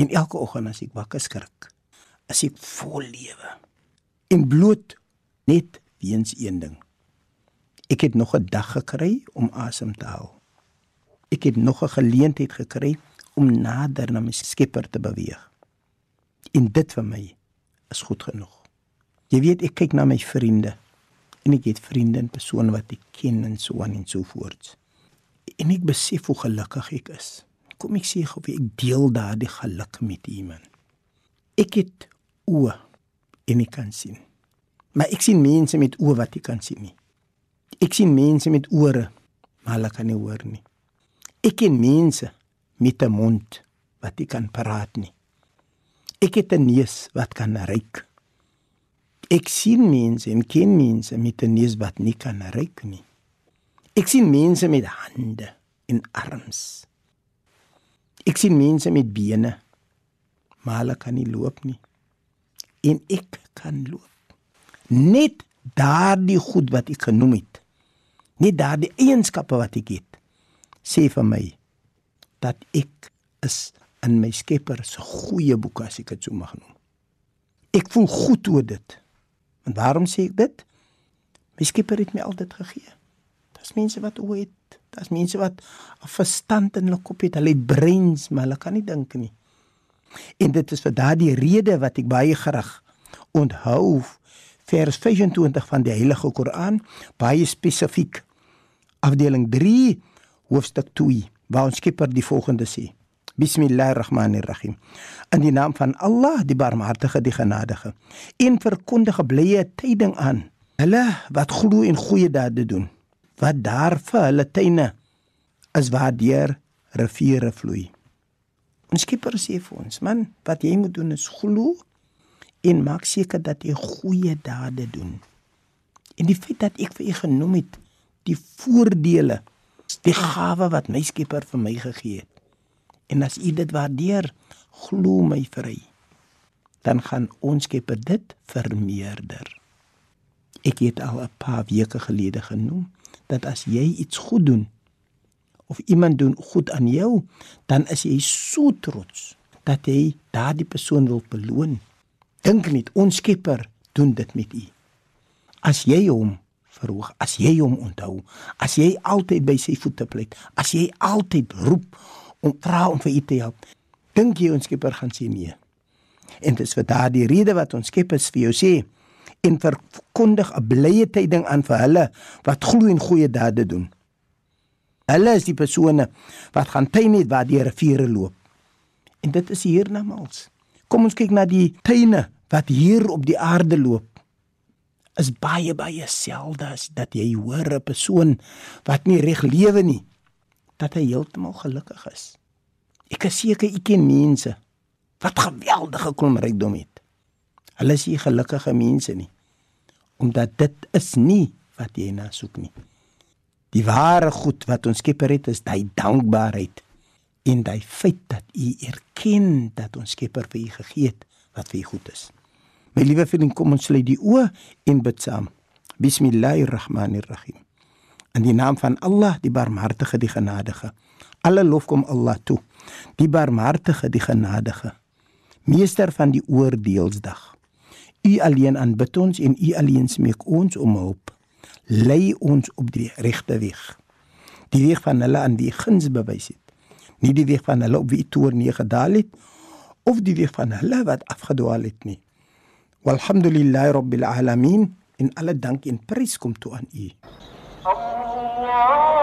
En elke oggend as ek wakker skrik, as ek vol lewe. En bloot net weens een ding. Ek het nog 'n dag gekry om asem te haal. Ek het nog 'n geleentheid gekry om nader na my Skepper te beweeg. En dit vir my is goed genoeg. Jy weet ek kyk na my vriende en ek het vriende en persone wat ek ken en so aan en so voort. En ek besef hoe gelukkig ek is. Kom ek sê of ek deel daardie geluk met iemand. Ek het oë en ek kan sien. Maar ek sien mense met oë wat ek kan sien nie. Ek sien mense met ore, maar hulle kan nie hoor nie. Ek ken mense met 'n mond wat ek kan praat nie. Ek het 'n neus wat kan ruik. Ek sien mense en ken mense met 'n neus wat nie kan ruik nie. Ek sien mense met hande en arms. Ek sien mense met bene, maar hulle kan nie loop nie. En ek kan loop. Net daardie goed wat ek genoem het. Net daardie eienskappe wat ek het, sê vir my dat ek is in my Skepper se goeie boek as ek dit so mag noem. Ek voel goed oor dit. En waarom sê ek dit? My Skepper het my altyd gegee. Daar's mense wat het, daar's mense wat verstand in hulle kop het, hulle het breins, maar hulle kan nie dink nie. En dit is vir daardie rede wat ek baie graag onthou vers 25 van die Heilige Koran, baie spesifiek afdeling 3 hoofstuk 2 waar ons Skepper die volgende sê: Bismillahirrahmanirrahim. In die naam van Allah, die Barmhartige, die Genadige, en verkondig 'n blye tyding aan hulle wat glo en goeie dade doen, wat daar vir hulle tuine is waar deur riviere vloei. Ons Skepper sê vir ons, man, wat jy moet doen is glo en maak seker dat jy goeie dade doen. En die feit dat ek vir u genoem het die voordele, die gawe wat my Skepper vir my gegee het. En as u dit waardeer, glo my vry. Dan gaan ons Skepper dit vermeerder. Ek het al 'n paar weke gelede genoem dat as jy iets goed doen of iemand doen goed aan jou, dan is jy so trots dat jy daardie persoon wil beloon. Dink net, ons Skepper doen dit met u. As jy hom verhoog, as jy hom onthou, as jy altyd by sy voete pleit, as jy altyd roep om vra om vir u te help, dink jy ons Skepper gaan sê nee. En dit is vir daardie rede wat ons Skepper vir jou sê en verkondig 'n blye tyding aan vir hulle wat glo en goeie dade doen. Hulle is die persone wat gaan het waar die riviere loop. En dit is hiernamaals. Kom ons kyk na die tuine wat hier op die aarde loop. Is baie baie selde as dat jy hoor 'n persoon wat nie reg lewe nie dat hy heeltemal gelukkig is. Ek is seker u ken mense wat geweldige klomrykdom het. Hulle is nie gelukkige mense nie omdat dit is nie wat jy na soek nie. Die ware goed wat ons Skepper het is daai dankbaarheid en daai feit dat u erken dat ons Skepper vir u gegee het wat vir u goed is. My liewe vriend, kom ons sluit die oë en bid saam. Bismillahirrahmanirrahim. In die naam van Allah, die Barmhartige, die Genadige. Alle lof kom Allah toe. Die Barmhartige, die Genadige. Meester van die oordeelsdag. U alleen aanbid ons en U alleen smeek ons om hulp. Lei ons op die regte weg. Die weg van hulle aan wie guns bewys het, nie die weg van hulle op wie toorn neergedaal het of die weg van hulle wat afgedwaal het nie. Walhamdulillahi rabbil alamin. In alle dank en prys kom toe aan U. Allah